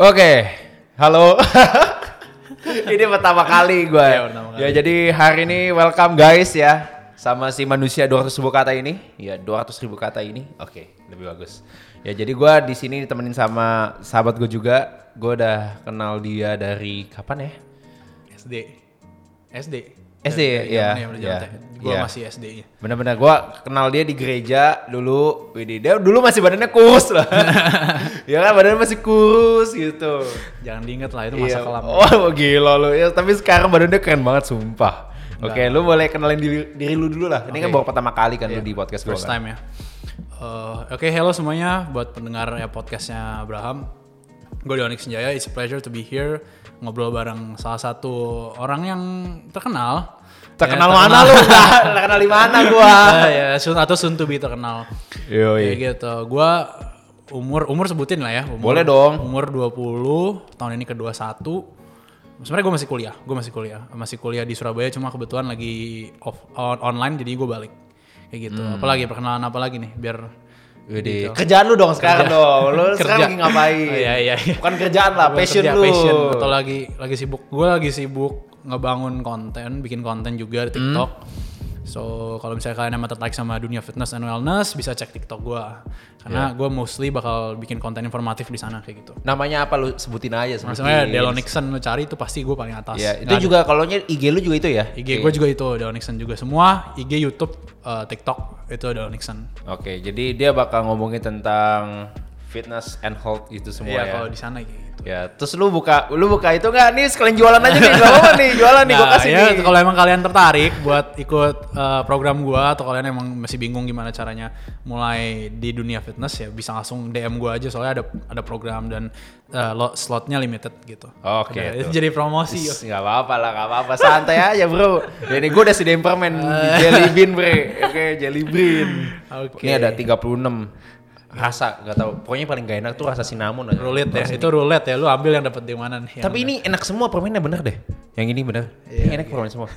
Oke, halo. ini pertama kali gue. Kali. Ya jadi hari ini welcome guys ya sama si manusia 200 ribu kata ini. Ya 200 ribu kata ini. Oke, lebih bagus. Ya jadi gue di sini ditemenin sama sahabat gue juga. Gue udah kenal dia dari kapan ya? SD. SD. SD, ya, ya, Gue ya. masih SD nya. Bener-bener gue kenal dia di gereja dulu. Widih, dia dulu masih badannya kurus lah. ya kan badannya masih kurus gitu. Jangan diinget lah itu masa Iya. kelam. Oh gila lu ya, tapi sekarang badannya keren banget sumpah. Oke, lu boleh kenalin diri, diri lu dulu lah. Ini kan Oke. baru pertama kali kan lu Iya, di podcast First kan. time ya. Eh, Oke, hello semuanya buat pendengar ya podcastnya Abraham. Gue Dionik Senjaya, it's a pleasure to be here ngobrol bareng salah satu orang yang terkenal. Terkenal Ya, mana lu? terkenal di mana gua? Ya, soon- atau soon to be terkenal. Yoi. Kayak gitu. Gua umur umur sebutin lah ya. Umur, Boleh dong. Umur 20, tahun ini ke 21. Sebenarnya gue masih kuliah, gue masih kuliah, masih kuliah di Surabaya. Cuma kebetulan lagi off on- online, jadi gue balik kayak gitu. Hmm. Apalagi perkenalan apa lagi nih, biar Widih, kerjaan lu dong sekarang dong. Lu sekarang lagi ngapain? Oh, iya, iya, iya. Bukan kerjaan lah, passion Kerja, lu. passion. atau lagi lagi sibuk. Gue lagi sibuk ngebangun konten, bikin konten juga di Hmm. TikTok. So kalau misalnya kalian emang tertarik sama dunia fitness and wellness, bisa cek TikTok gue. Karena gue mostly bakal bikin konten informatif di sana kayak gitu. Namanya apa lu sebutin aja sebutin. Maksudnya Delo Nixon lu cari itu pasti gue paling atas. Ya, itu Nggak ada. juga kalau nya IG lu juga itu ya? IG gue juga itu Delo Nixon juga. Semua IG, YouTube, eh, TikTok itu Delo Nixon. Oke, jadi dia bakal ngomongin tentang fitness and health itu semua Iya ya. kalau di sana gitu. Ya, terus lu buka lu buka itu enggak nih sekalian jualan aja nih, enggak apa-apa nih, jualan nih gua Nah, kasih ya, nih. kalau emang kalian tertarik buat ikut eh, program gua atau kalian emang masih bingung gimana caranya mulai di dunia fitness ya bisa langsung DM gua aja soalnya ada ada program dan eh, lo- slotnya limited gitu. Oke, Udah, tuh. itu jadi promosi. Enggak apa-apa lah, enggak apa-apa. Santai aja, Bro. Ya, ini gua udah sediain permen jelly bean, Bre. Oke, jelly bean. Oke. Ini ada 36 rasa, enggak tahu. Pokoknya paling gak enak tuh rasa cinnamon aja. Roulette ya, itu roulette ya. Lu ambil yang dapat di mana nih? Tapi ini enak semua permennya bener deh. Yang ini bener. ini enak permen semua.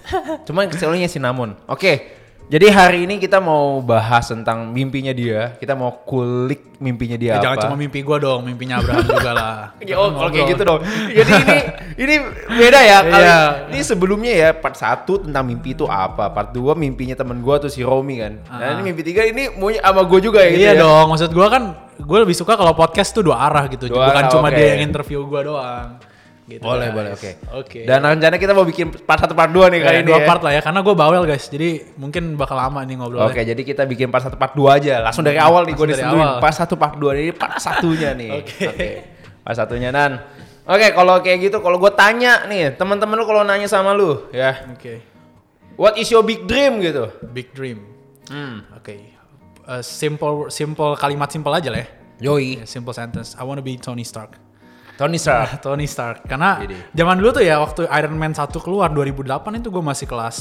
Cuman keselnya cinnamon. Oke. Jadi hari ini kita mau bahas tentang mimpinya dia. Kita mau kulik mimpinya dia Eh, apa. jangan cuma mimpi gua dong, mimpinya Abraham juga lah. Ya, oh, kalau kayak Ngobrol. gitu dong. Jadi ini ini beda ya kali. Iya. Ini sebelumnya ya part 1 tentang mimpi itu apa, part 2 mimpinya temen gua tuh si Romi kan. Nah, ini mimpi 3 ini maunya sama gua juga ya gitu Ah. Iya ya. dong, maksud gua kan gue lebih suka kalau podcast tuh dua arah gitu, Dua bukan arah, cuma dia yang interview gua doang. Gitu Boleh, guys. boleh, oke. Oke. Dan rencana kita mau bikin part 1 part 2 nih kali Kayak ini dua ya. part lah ya, karena gue bawel guys, jadi mungkin bakal lama nih ngobrolnya. Oke, jadi kita bikin part 1 part 2 aja. Langsung dari awal nih gue awal. Part 1 part 2 ini part satunya nih. Oke. Part satunya Nan. Oke, kalau kayak gitu kalau gue tanya nih, teman-teman lu kalau nanya sama lu, ya. Oke. What is your big dream gitu? Big dream. Hmm. Oke. Uh, simple simple kalimat simple aja lah ya. Yoi. Yeah, Simple sentence. I wanna be Tony Stark. Tony Stark. Tony Stark. Karena Jadi. zaman dulu tuh ya waktu Iron Man 1 keluar 2008 itu gue masih kelas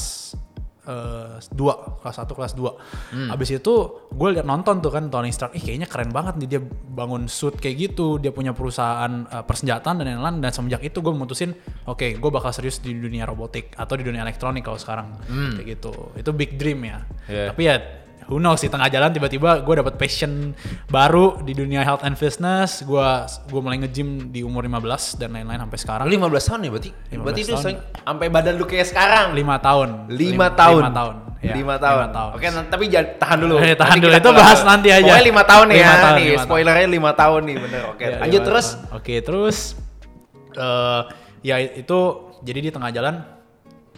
eh 2, kelas 1, kelas 2. Hmm. Abis itu gue liat nonton tuh kan Tony Stark, ih kayaknya keren banget nih dia bangun suit kayak gitu, dia punya perusahaan eh, persenjataan dan lain-lain dan semenjak itu gue memutusin, oke gue bakal serius di dunia robotik atau di dunia elektronik kalau sekarang kayak gitu. Itu big dream ya. Hmm. Iya. Tapi ya who knows di tengah jalan tiba-tiba gue dapet passion baru di dunia health and fitness gue gue mulai nge-gym di umur 15 dan lain-lain sampai sekarang Lu 15 tahun ya berarti? 15 berarti itu tahun. sampai badan lu kayak sekarang. lima tahun Lima Lim- tahun. lima tahun ya, lima tahun. lima tahun. Oke, tapi jangan tahan dulu. Eh, tahan Nanti dulu, itu bahas nanti aja. Pokoknya lima tahun nih Lima ya. tahun, nih, spoilernya lima tahun nih, bener. Oke, Ya, lanjut terus. tahun. oke terus eh ya itu jadi di tengah jalan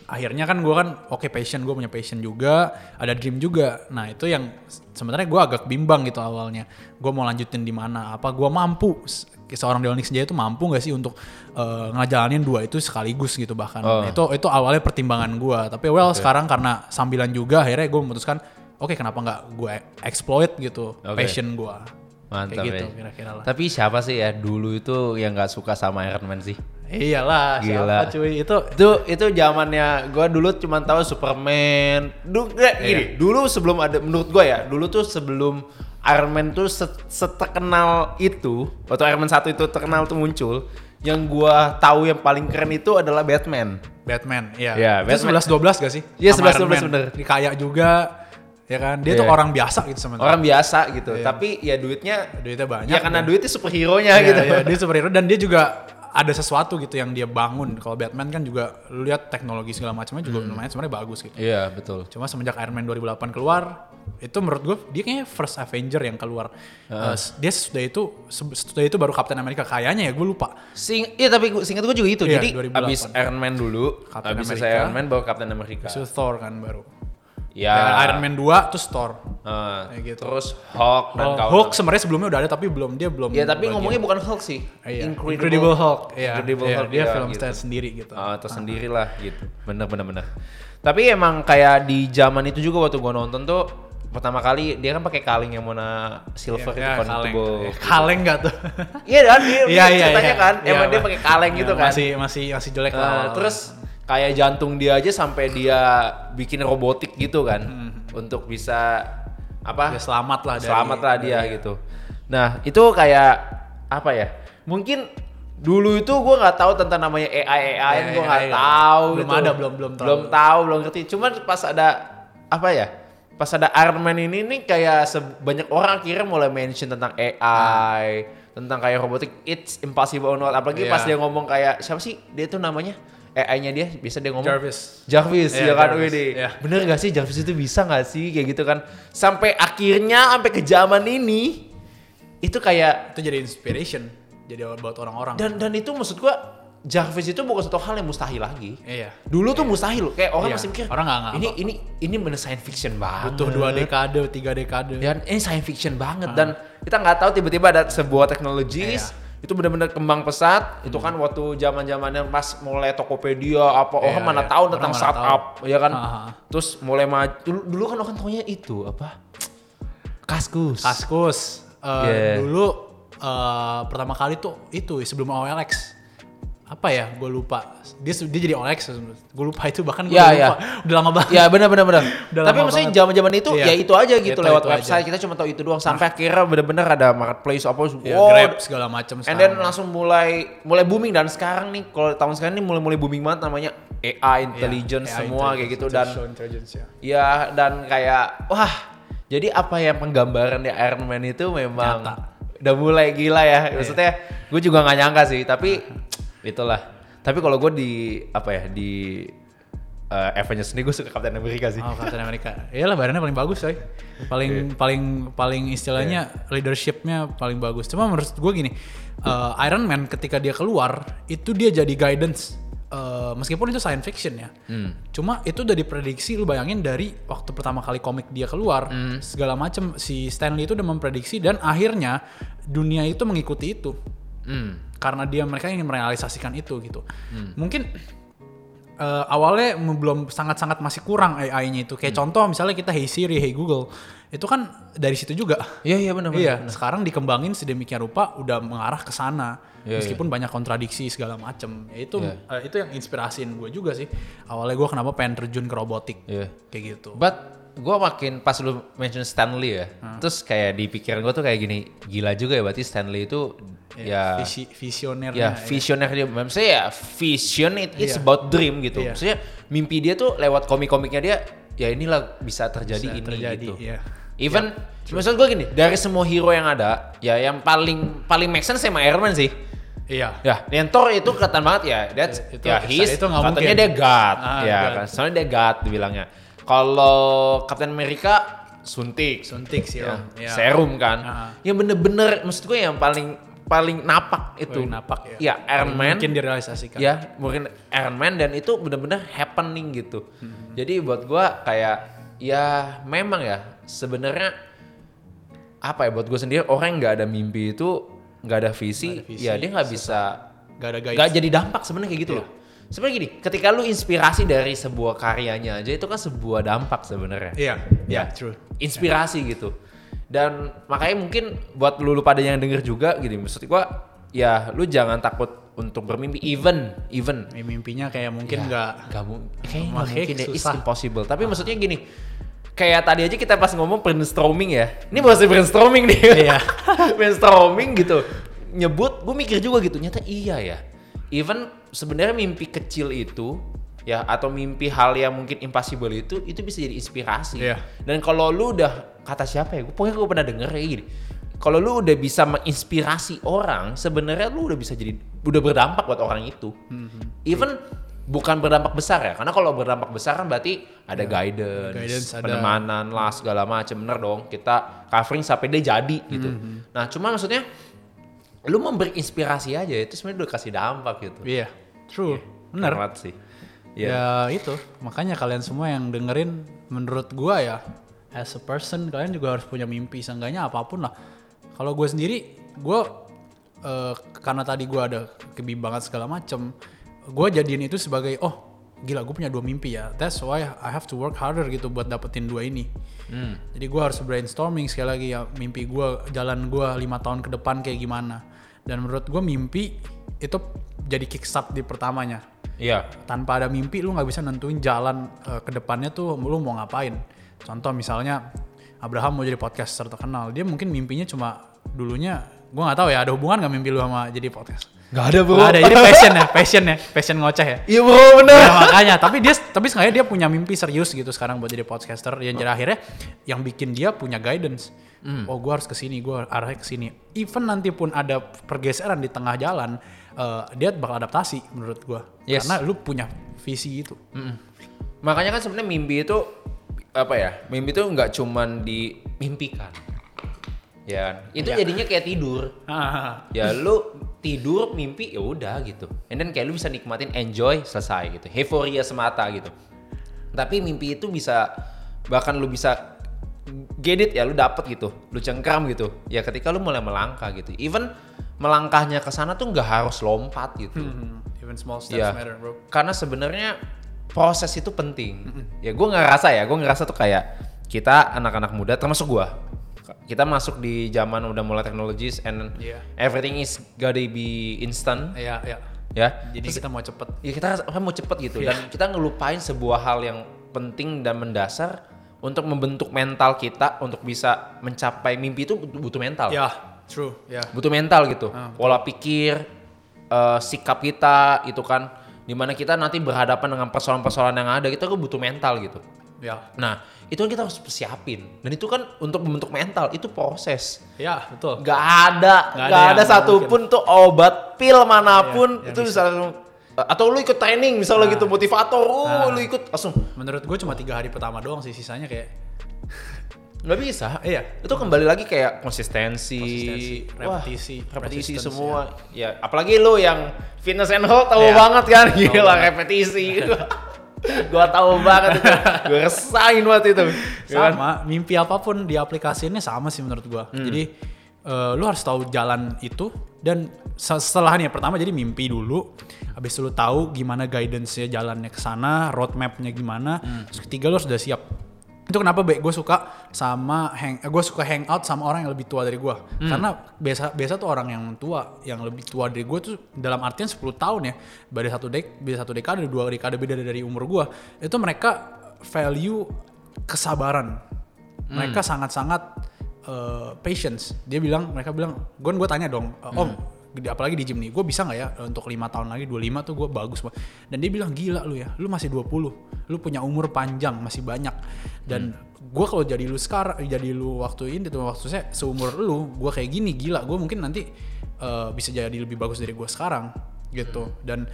akhirnya kan gue kan oke passion gue punya passion juga ada dream juga. Nah itu yang sebenarnya gue agak bimbang gitu awalnya. Gue mau lanjutin di mana apa gue mampu? Se- seorang Deonix Jaya itu mampu gak sih untuk eh, ngejalanin dua itu sekaligus gitu bahkan? Oh. itu itu awalnya pertimbangan gue tapi well sekarang karena sambilan juga akhirnya gue memutuskan oke kenapa nggak gue exploit gitu Oke. passion gue Mantap kayak gitu ya. kira-kira lah Tapi siapa sih ya dulu itu yang nggak suka sama Iron Man sih? iyalah Gila. siapa cuy itu itu itu zamannya gua dulu cuma tahu Superman dulu nggak, gini Iya. dulu sebelum ada menurut gua ya dulu tuh sebelum Iron Man tuh set- seterkenal itu waktu Iron Man 1 itu terkenal tuh muncul yang gua tahu yang paling keren itu adalah Batman Batman, iya. Iya, itu Batman. 11 12 gak sih? Iya, Sama 11-12 Iron Man. bener. Di kaya juga ya kan dia tuh Iya. orang biasa gitu sebenarnya Orang biasa gitu, Iya. tapi ya duitnya duitnya banyak ya karena duitnya superhero-nya Iya, gitu. iya, dia superhero dan dia juga ada sesuatu gitu yang dia bangun kalau Batman kan juga lu lihat teknologi segala macamnya juga lumayan sebenarnya bagus gitu Iya, betul. cuma semenjak Iron Man 2008 keluar itu menurut gue dia kayaknya first Avenger yang keluar Eh, dia sesudah itu sesudah itu baru Captain America kayaknya ya gue lupa Sing, iya tapi seingat gue juga itu. Iya, Jadi 2008. abis Iron Man dulu, Captain abis America. Iron Man baru Captain America. itu Thor kan baru Ya. Iron Man 2 terus Thor Kayak gitu. Terus Hulk dan kawan. Hulk sebenarnya sebelumnya udah ada tapi belum dia belum Ya tapi bagian. ngomongnya bukan Hulk sih. Iya, Incredible, Incredible Hulk iya Incredible Iya, Hulk, dia iya, film gitu. stand sendiri gitu Ah, tersendiri lah gitu. Bener bener bener. Tapi emang kayak di zaman itu juga waktu gua nonton tuh pertama kali dia kan pakai kaleng yang warna silver itu ya, kaleng convertible. Eh, kaleng nggak tuh Iya kan dia Iya iya ceritanya iya. kan Iya, emang dia Pak. pakai kaleng Iya, gitu kan. masih masih masih jelek Nah, lah terus kayak jantung dia aja sampai dia bikin robotik gitu kan untuk bisa apa? Hmm. Ya, selamat lah dari- selamat lah dia dari- gitu. Nah itu kayak apa ya? Mungkin dulu itu gue nggak tahu tentang namanya AI AI, Ya, gue nggak AI. tahu. Belum gitu. ada, belum- belum tahu. Belum tahu, belum ngerti. Cuman pas ada apa ya? Pas ada Iron Man ini nih kayak sebanyak orang akhirnya mulai mention tentang AI, tentang kayak robotik. It's impossible or not. Apalagi Iya. pas dia ngomong kayak siapa sih? Dia tuh namanya AI-nya dia bisa dia ngomong Jarvis Jarvis Iya, ya kan Jarvis, iya. Bener gak sih Jarvis itu bisa gak sih kayak gitu kan? Sampai akhirnya sampai ke zaman ini itu kayak itu jadi inspiration jadi buat orang-orang dan dan itu maksud gua Jarvis itu bukan satu hal yang mustahil lagi. iya Dulu tuh mustahil. Kayak orang Iya, masih mikir orang nggak nggak ini ini ini bener science fiction banget. butuh dua dekade tiga dekade Dan ini science fiction banget dan kita nggak tahu tiba-tiba ada sebuah teknologis itu benar-benar kembang pesat. Itu kan waktu zaman-zamannya pas mulai Tokopedia apa Iya, orang mana iya. tahu tentang startup ya kan. Ah, ah. Terus mulai maju dulu, dulu kan orang taunya itu apa? Kaskus. Kaskus eh, Yeah. dulu eh, pertama kali tuh itu sebelum OLX apa ya gue lupa dia dia jadi OLX gue lupa itu bahkan gue Ya, lupa ya. udah lama banget Ya benar benar benar. Tapi maksudnya banget. zaman-zaman itu Iya. ya itu aja gitu Itu- lewat itu website aja. kita cuma tahu itu doang sampai akhirnya benar-benar ada marketplace apa ya, wow, Grab segala macam And then langsung mulai mulai booming dan sekarang nih kalau tahun sekarang ini mulai mulai booming banget namanya AI intelligence semua kayak gitu dan intelligence ya. ya dan kayak wah jadi apa yang penggambaran di Iron Man itu memang Nyata. udah mulai gila ya maksudnya gue juga nggak nyangka sih tapi itulah tapi kalau gue di apa ya di uh, Avengers ini gue suka Captain America sih Oh, Captain America. Iyalah badannya paling bagus, coy. Paling paling paling istilahnya leadershipnya paling bagus. Cuma menurut gue gini, eh, Iron Man ketika dia keluar itu dia jadi guidance. Eh, meskipun itu science fiction ya. Cuma itu udah diprediksi lu bayangin dari waktu pertama kali komik dia keluar segala macam si Stanley itu udah memprediksi dan akhirnya dunia itu mengikuti itu Hmm. Karena dia mereka ingin merealisasikan itu gitu. Mungkin eh, awalnya belum sangat-sangat masih kurang AI-nya itu. Kayak contoh misalnya kita Hey Siri, Hey Google, itu kan dari situ juga. iya iya benar iya, sekarang dikembangin sedemikian rupa udah mengarah ke sana. Iya, Meskipun banyak kontradiksi segala macem. Ya itu Iya. eh, itu yang inspirasiin gue juga sih. Awalnya gue kenapa pengen terjun ke robotik. Iya. Kayak gitu. But gue makin pas lu mention Stanley ya, terus kayak di pikiran gue tuh kayak gini, gila juga ya berarti Stanley itu ya Visi, visionernya. ya visioner dia. Maksudnya ya vision it, it's Iya. about dream gitu. Iya. Maksudnya mimpi dia tuh lewat komik-komiknya dia, ya inilah bisa terjadi Bisa ini terjadi, gitu. iya. Even maksud gue gini, dari semua hero yang ada, ya yang paling paling make sense sama Iron Man sih. Iya. Ya, yang Thor itu kelihatan banget ya. That's Itu- ya he's itu katanya mungkin. dia God. Ah, ya kan. Soalnya dia God dibilangnya. Kalau Captain America suntik. Suntik sih, Ya. Ya. Serum kan. Ah. Yang bener-bener maksud gue yang paling paling napak itu. Paling napak ya. Ya, Iron Man. Mungkin direalisasikan. Ya, mungkin Iron Man dan itu bener-bener happening gitu. Jadi buat gua kayak ya memang ya sebenarnya apa ya buat gue sendiri orang nggak ada mimpi itu nggak ada visi, Nggak ada visi, ya dia nggak bisa Gak ada guys. nggak jadi dampak sebenarnya kayak gitu Iya. loh. Sebenarnya gini, ketika lu inspirasi dari sebuah karyanya aja itu kan sebuah dampak sebenarnya. Iya, Ya. iya, true. Inspirasi gitu. Dan makanya mungkin buat lu, lu pada yang denger juga gitu, maksud gua ya lu jangan takut untuk bermimpi even even Ya, mimpinya kayak mungkin nggak kayaknya nggak Makanya mungkin ya, it's impossible. Tapi maksudnya gini, kayak tadi aja kita pas ngomong brainstorming ya, ini masih brainstorming nih. Iya. brainstorming gitu, nyebut, gue mikir juga gitu, nyata iya ya. Even sebenarnya mimpi kecil itu ya atau mimpi hal yang mungkin impossible itu itu bisa jadi inspirasi. Iya. Dan kalau lu udah kata siapa ya? Pokoknya gue pernah denger kayak gini. Kalau lu udah bisa menginspirasi orang, sebenarnya lu udah bisa jadi udah berdampak buat orang itu. Mhm. Even bukan berdampak besar ya, karena kalau berdampak besar kan berarti ada guidance, Iya. Guidance, ada- penemanan lah segala macam bener dong. Kita covering sampai dia jadi gitu. Mhm. Nah, cuma maksudnya lu memberi inspirasi aja itu sebenarnya udah kasih dampak gitu. Iya, true, bener. Keren sih. Iya. Ya itu, makanya kalian semua yang dengerin, menurut gua ya, as a person kalian juga harus punya mimpi, seenggaknya apa pun lah. Kalau gue sendiri, gue eh, karena tadi gua ada kebimbangan segala macem, gue jadiin itu sebagai oh gila gue punya dua mimpi ya. That's why I have to work harder gitu buat dapetin dua ini. Hmm. Jadi gue harus brainstorming sekali lagi ya mimpi gue, jalan gue lima tahun ke depan kayak gimana. Dan menurut gue mimpi itu jadi kickstart di pertamanya Iya. tanpa ada mimpi lu nggak bisa nentuin jalan eh, ke depannya tuh lu mau ngapain. Contoh misalnya Abraham mau jadi podcaster terkenal, dia mungkin mimpinya cuma dulunya gua nggak tahu ya ada hubungan nggak mimpi lu sama jadi podcast. Gak ada bro. Nggak ada, jadi passion ya, passion ya, passion ngoceh ya. Iya bro bener. Ya, makanya, tapi dia tapi sebenarnya dia punya mimpi serius gitu sekarang buat jadi podcaster. Yang jadi akhirnya yang bikin dia punya guidance. Oh, gua harus ke sini, gua arahnya ke sini. Even nanti pun ada pergeseran di tengah jalan, eh, dia bakal adaptasi menurut gua. Yes. Karena lu punya visi itu. Mm-mm. Makanya kan sebenarnya mimpi itu apa ya? Mimpi itu nggak cuman dimimpikan. Ya, kan? itu Ya. jadinya kayak tidur. Ya lu tidur mimpi ya udah gitu. And then kayak lu bisa nikmatin enjoy selesai gitu. Euforia semata gitu. Tapi mimpi itu bisa bahkan lu bisa get it ya lu dapet gitu. Lu cengkram gitu. Ya ketika lu mulai melangkah gitu. Even melangkahnya ke sana tuh nggak harus lompat gitu. hmm, even small steps Iya. matter, bro. Karena sebenarnya proses itu penting. Ya gue ngerasa ya, gue ngerasa tuh kayak kita anak-anak muda, termasuk gue, kita masuk di zaman udah mulai teknologis and Iya. everything is gotta be instant, Iya, iya. ya. Jadi Terus, kita mau cepet. ya kita kan mau cepet gitu Iya. dan kita ngelupain sebuah hal yang penting dan mendasar untuk membentuk mental kita untuk bisa mencapai mimpi itu butuh mental Ya, true. Ya. butuh mental gitu Ah, pola pikir eh, sikap kita itu kan di mana kita nanti berhadapan dengan persoalan-persoalan yang ada kita tuh butuh mental gitu Ya. nah itu kan kita harus persiapin. Dan itu kan untuk membentuk mental itu proses. Ya, betul. nggak ada Nggak ada ada, satupun tuh obat pil mana pun. Yang itu bisa. langsung atau lu ikut training misalnya gitu motivator oh Ah. lu ikut langsung. Menurut gue cuma tiga hari pertama doang sih, sisanya kayak nggak bisa. Iya. itu kembali lagi kayak konsistensi, Konsistensi, Wah, repetisi, repetisi semua. ya apalagi lu yang fitness and health tahu Iya. banget kan? Gila repetisi gua tahu banget itu. Gua resain banget itu. Sama mimpi apa pun di aplikasinya sama sih menurut gua. Hmm. jadi eh, lu harus tahu jalan itu dan se- setelahnya. Pertama jadi mimpi dulu. Habis itu lu tahu gimana guidance-nya jalannya ke sana roadmap-nya gimana. Hmm. terus ketiga lu harus udah siap itu kenapa gue suka sama hang gue suka hangout sama orang yang lebih tua dari gue Hmm. karena biasa biasa tuh orang yang tua yang lebih tua dari gue tuh dalam artian 10 tahun ya. Beda satu dek beda satu dekade dua dekade beda dari umur gue itu mereka value kesabaran. Mereka sangat-sangat uh, patience. Dia bilang mereka bilang gue gue tanya dong "Uh, om di- apalagi di gym nih. Gue bisa nggak ya uh, untuk lima tahun lagi 25 tuh gue bagus banget. Dan dia bilang gila lu ya lu masih 20 lu punya umur panjang masih banyak. Dan gue kalau jadi lu sekarang jadi lu waktu ini tuh waktu saya seumur lu gue kayak gini gila. Gue mungkin nanti uh, bisa jadi lebih bagus dari gue sekarang gitu. Dan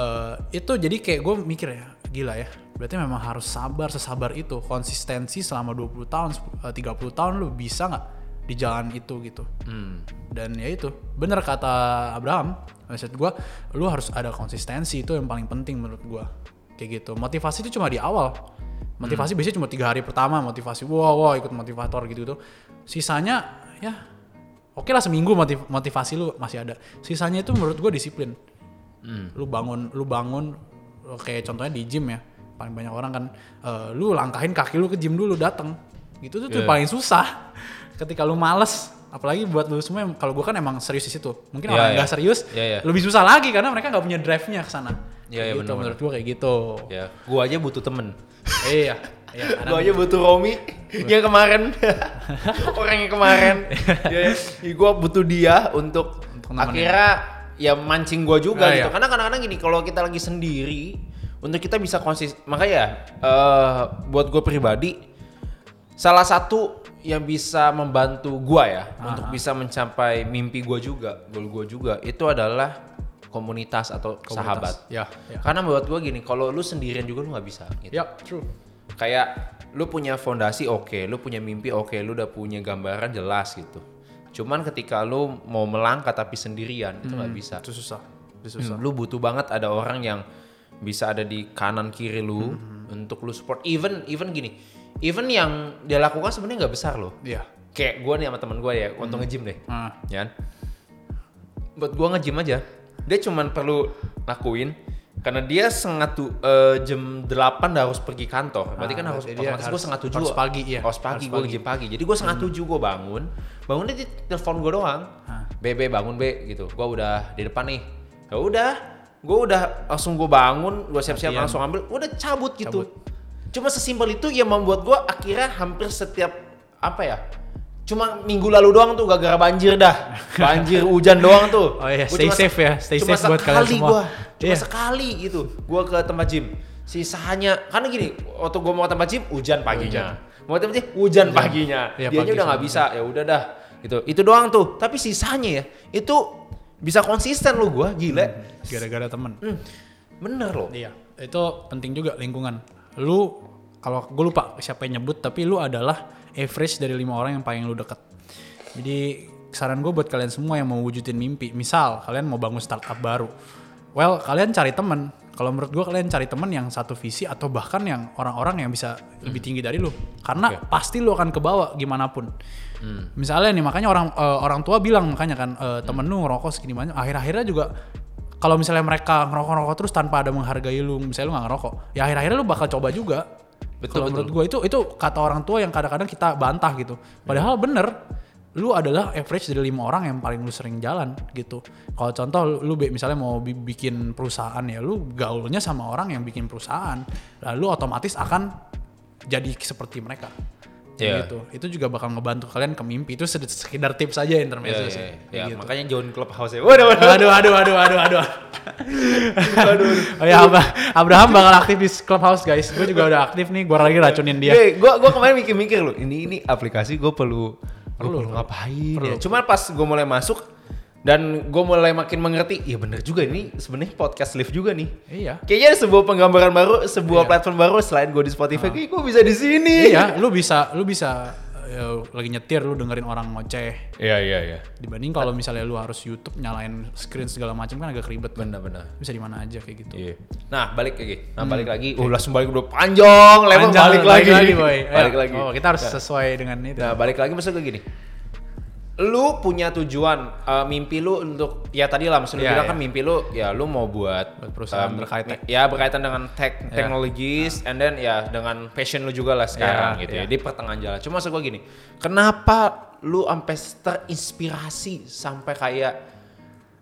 uh, itu jadi kayak gue mikir ya gila ya berarti memang harus sabar sesabar itu. Konsistensi selama 20 tahun sep- eh, 30 tahun lu bisa nggak di jalan itu gitu. Dan ya itu bener kata Abraham maksud gue lu harus ada konsistensi itu yang paling penting menurut gue kayak gitu. Motivasi itu cuma di awal. Motivasi biasanya cuma tiga hari pertama motivasi wow wow ikut motivator gitu tuh sisanya ya oke lah seminggu motiv- motivasi lu masih ada. Sisanya itu menurut gue disiplin. Lu bangun lu bangun kayak contohnya di gym ya paling banyak orang kan eh, lu langkahin kaki lu ke gym dulu datang gitu tuh, tuh Yeah. paling susah ketika lu males apalagi buat lu semua kalau gua kan emang serius di situ. Mungkin Yeah, orang yeah. nggak serius Yeah, yeah. lebih susah lagi karena mereka nggak punya drive-nya ke sana. Yeah, yeah, gitu benar-benar. menurut gua kayak gitu. Ya gua aja butuh temen. Iya. Iya karena- Gua aja butuh Romi. Yang kemarin. Orang yang kemarin. Ya, ya, gua butuh dia untuk, Untuk akhirnya ya mancing gua juga Ah, gitu. iya. karena kadang-kadang gini kalau kita lagi sendiri untuk kita bisa konsisten makanya eh buat gue pribadi salah satu yang bisa membantu gua ya untuk bisa mencapai mimpi gua juga goal gua juga itu adalah komunitas atau sahabat Ya, ya. karena buat gua gini kalau lu sendirian juga lu nggak bisa gitu. Ya, true. kayak lu punya fondasi oke lu punya mimpi oke lu udah punya gambaran jelas gitu cuman ketika lu mau melangkah tapi sendirian itu nggak bisa Itu susah. Itu susah. Hmm, lu butuh banget ada orang yang bisa ada di kanan kiri lu untuk lu support even even gini even yang dia lakukan sebenarnya nggak besar loh. Iya. kayak gue nih sama temen gue ya untuk nge-gym deh. Ah. ya kan? buat gue nge-gym aja. Dia cuman perlu lakuin karena dia setengah tu, eh, jam 8 udah harus pergi kantor. Berarti Ah, kan harus otomatis gue setengah tujuh. harus pagi, iya. harus pagi gue. Hmm. nge-gym pagi. Jadi gue setengah tujuh gue bangun. Bangunnya di telepon gue doang. Ah. be be bangun be gitu. Gue udah di depan nih. Ya udah gue udah langsung gue bangun gue siap-siap langsung ambil. Udah cabut gitu cuma sesimpel itu yang membuat gue akhirnya hampir setiap apa ya cuma minggu lalu doang tuh gara-gara banjir dah. Banjir hujan doang tuh. Oh iya, Gua stay cuma safe ya, stay cuma safe buat kalian semua. gua, cuma Iya. sekali gitu. Gua ke tempat gym. Sisanya karena gini waktu gua mau ke tempat gym hujan paginya. Mau ke tempat gym hujan paginya. Iya, dianya pagi udah nggak bisa ya udah dah. Gitu. Itu doang tuh. Tapi sisanya ya itu bisa konsisten lu gua gila Gara-gara temen. Hmm, bener loh. Iya, itu penting juga lingkungan. Lu kalau gue lupa siapa yang nyebut, tapi lu adalah average dari lima orang yang paling lu deket. Jadi saran gue buat kalian semua yang mau wujudin mimpi, misal kalian mau bangun startup baru, well kalian cari temen. Kalau menurut gue kalian cari temen yang satu visi atau bahkan yang orang-orang yang bisa lebih tinggi dari lu, karena pasti lu akan kebawa gimana pun. Misalnya nih makanya orang eh, orang tua bilang makanya kan eh, temen lu ngerokok segini banyak, akhir-akhirnya juga kalau misalnya mereka ngerokok-ngerokok terus tanpa ada menghargai lu, misalnya lu gak ngerokok, ya akhir-akhirnya lu bakal coba juga. Betul, Kalau betul. menurut gue itu itu kata orang tua yang kadang-kadang kita bantah gitu. Padahal bener, lu adalah average dari lima orang yang paling lu sering jalan gitu. Kalau contoh lu, misalnya mau bi- bikin perusahaan ya, lu gaulnya sama orang yang bikin perusahaan, lalu otomatis akan jadi seperti mereka. Iya. Gitu. Itu juga bakal ngebantu kalian ke mimpi. Itu sekedar tips aja intermezzo ya, sih. Kayak ya, gitu. makanya join clubhouse ya waduh waduh Aduh, aduh, aduh, aduh, aduh. oh ya, Abra- Abraham bakal aktif di Clubhouse guys. Gue juga udah aktif nih. Gue lagi racunin dia. Hey, gua gua kemarin mikir-mikir loh, ini ini aplikasi gue perlu perlu, Perlu, ngapain perlu. ya. Cuma pas gue mulai masuk dan gue mulai makin mengerti, iya bener juga ini sebenarnya podcast live juga nih. Iya. Kayaknya ada sebuah penggambaran baru, sebuah Iya. platform baru selain gue di Spotify, kayak gue bisa di sini. Iya, lu bisa, lu bisa ya, lagi nyetir lu dengerin orang ngoceh. Iya iya iya. Dibanding kalau misalnya lu harus YouTube nyalain screen segala macam kan agak ribet. kan. Benar-benar. Bisa di mana aja kayak gitu. Iya. Nah balik lagi, nah balik lagi, oh langsung balik udah panjang, lebar Panjang, balik, lagi, boy. balik Ayo. lagi. Oh, kita harus sesuai dengan itu. Nah balik lagi maksud gue gini Lu punya tujuan eh, mimpi lu untuk ya tadi lah maksudnya Iya, bilang iya. kan mimpi lu ya lu mau buat, Buat perusahaan em, berkaitan. ya berkaitan dengan tech technologies and then ya dengan passion lu juga lah sekarang Iya, gitu iya. ya di pertengahan jalan. Cuma maksud gini, kenapa lu sampai terinspirasi sampai kayak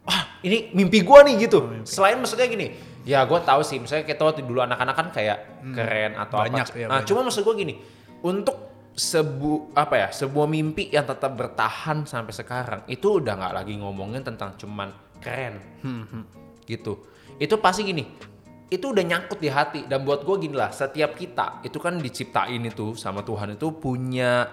ah ini mimpi gua nih gitu. Selain maksudnya gini, ya gua tahu sih misalnya kita waktu dulu anak-anak kan kayak keren atau Hmm. Banyak, apa. iya, nah, banyak. cuma maksud gua gini, untuk sebu apa ya sebuah mimpi yang tetap bertahan sampai sekarang. Itu udah nggak lagi ngomongin tentang cuman keren. Hmm, gitu. Itu pasti gini itu udah nyangkut di hati. Dan buat gue gini lah setiap kita itu kan diciptain itu sama Tuhan itu punya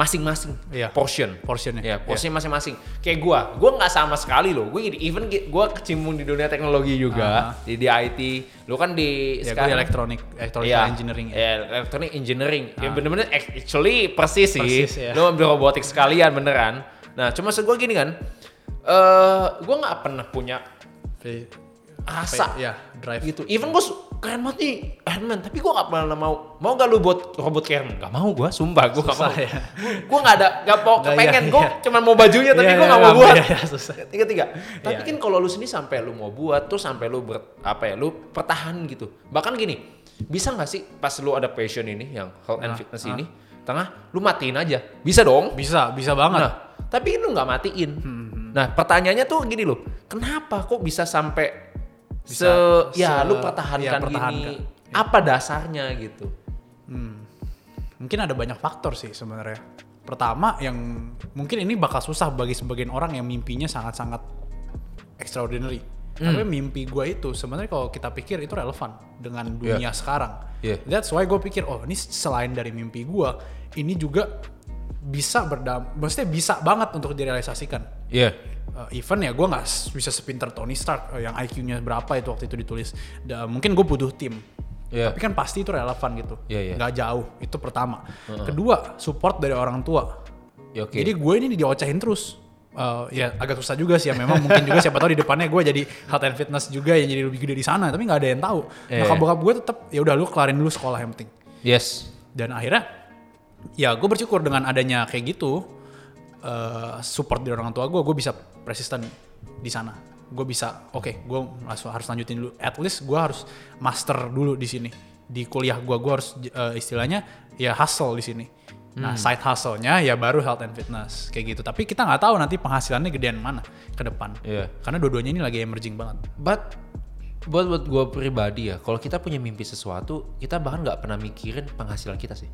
masing-masing Iya. portion Portionnya. ya portion masing-masing kayak gue gue nggak sama sekali loh gue even gue kecimbung di dunia teknologi juga di, di IT lu kan di Ya, di elektronik, elektronik Iya, engineering. ya. ya, elektronik engineering. Ya bener-bener actually persis sih. Persis, ya. Lu ambil robotik sekalian beneran. Nah, cuma maksud gue gini kan. Eh, gue nggak pernah punya rasa ya, drive. gitu. Even gue keren banget nih Iron Man, tapi gue gak pernah mau. Mau gak lu buat robot kayak Iron Man? Gak mau gue, sumpah gue gak mau. Ya. Gue gak ada, gak mau Nggak, kepengen. iya, gue iya. cuma mau bajunya, tapi Iya, gue iya, gak mau iya, buat. iya, iya, susah. Tiga tiga. Tapi Iya, kan kalau lu sendiri sampai lu mau buat, terus sampai lu ber, apa ya, lu pertahan gitu. Bahkan gini, bisa gak sih pas lu ada passion ini, yang health and Nah, fitness ini, tengah, lu matiin aja. Bisa dong. Bisa, bisa banget. Nah, tapi lu nggak matiin. Hmm, Nah, pertanyaannya tuh gini loh, kenapa kok bisa sampai se Bisa ya se- lu pertahankan, ya, pertahankan. gini? Apa dasarnya gitu? Mungkin ada banyak faktor sih sebenarnya. Pertama yang mungkin ini bakal susah bagi sebagian orang yang mimpinya sangat-sangat extraordinary. Tapi mimpi gue itu sebenarnya kalau kita pikir itu relevan dengan dunia sekarang. Yeah. That's why gue pikir oh ini selain dari mimpi gue, ini juga bisa berdam, maksudnya bisa banget untuk direalisasikan. Iya. Uh, even ya gue nggak bisa sepinter Tony Stark uh, yang IQ-nya berapa itu waktu itu ditulis. Da- mungkin gue butuh tim. Iya. Tapi kan pasti itu relevan gitu. Iya, iya. Nggak jauh. Itu pertama. Kedua, support dari orang tua. Ya, oke. Jadi gue ini diocehin terus. Uh, ya agak susah juga sih ya memang mungkin juga siapa tahu di depannya gue jadi health and fitness juga yang jadi lebih gede di sana tapi nggak ada yang tahu. Iya, Nah bokap gue tetap ya udah lu kelarin dulu sekolah yang penting. Yes. Dan akhirnya ya gue bersyukur dengan adanya kayak gitu eh, support dari orang tua gue, gue bisa persisten di sana. Gue bisa, oke, gue langsung harus lanjutin dulu. At least gue harus master dulu di sini. Di kuliah gue, gue harus eh, istilahnya ya hustle di sini. Nah, side hustle-nya ya baru health and fitness kayak gitu. Tapi kita nggak tahu nanti penghasilannya gedean mana ke depan. Iya. Karena dua-duanya ini lagi emerging banget. But buat buat gue pribadi ya, kalau kita punya mimpi sesuatu, kita bahkan nggak pernah mikirin penghasilan kita sih.